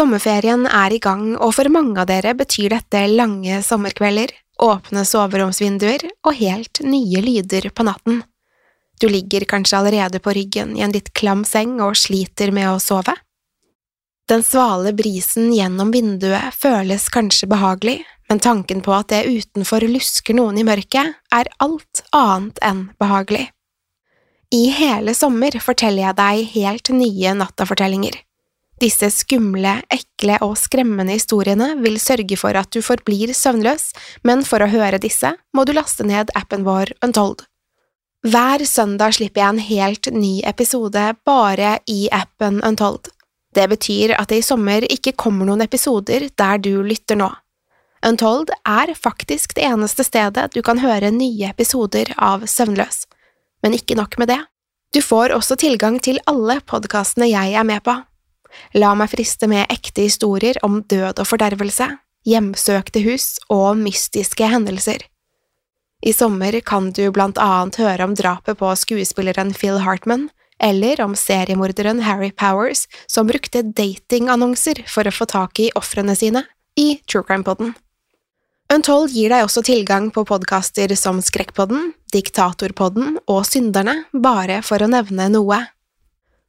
Sommerferien er i gang, og for mange av dere betyr dette lange sommerkvelder, åpne soveromsvinduer og helt nye lyder på natten. Du ligger kanskje allerede på ryggen i en litt klam seng og sliter med å sove? Den svale brisen gjennom vinduet føles kanskje behagelig, men tanken på at det utenfor lusker noen i mørket, er alt annet enn behagelig. I hele sommer forteller jeg deg helt nye nattafortellinger. Disse skumle, ekle og skremmende historiene vil sørge for at du forblir søvnløs, men for å høre disse må du laste ned appen vår Untold. Hver søndag slipper jeg en helt ny episode bare i appen Untold. Det betyr at det i sommer ikke kommer noen episoder der du lytter nå. Untold er faktisk det eneste stedet du kan høre nye episoder av Søvnløs. Men ikke nok med det. Du får også tilgang til alle podkastene jeg er med på. La meg friste med ekte historier om død og fordervelse, hjemsøkte hus og mystiske hendelser. I sommer kan du blant annet høre om drapet på skuespilleren Phil Hartman, eller om seriemorderen Harry Powers som brukte datingannonser for å få tak i ofrene sine, i True Crime-poden. Untold gir deg også tilgang på podkaster som Skrekkpodden, Diktatorpodden og Synderne, bare for å nevne noe.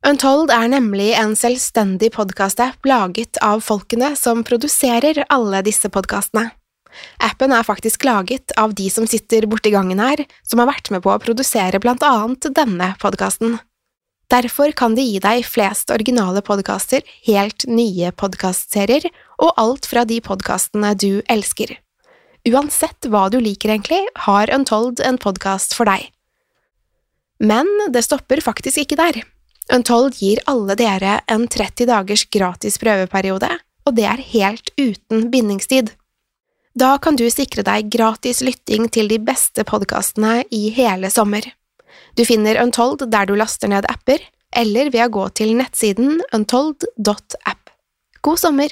Untold er nemlig en selvstendig podkast-app laget av folkene som produserer alle disse podkastene. Appen er faktisk laget av de som sitter borti gangen her, som har vært med på å produsere blant annet denne podkasten. Derfor kan de gi deg flest originale podkaster, helt nye podkastserier og alt fra de podkastene du elsker. Uansett hva du liker, egentlig, har Untold en podkast for deg. Men det stopper faktisk ikke der. Untold gir alle dere en 30 dagers gratis prøveperiode, og det er helt uten bindingstid. Da kan du sikre deg gratis lytting til de beste podkastene i hele sommer. Du finner Untold der du laster ned apper, eller ved å gå til nettsiden untold.app. God sommer!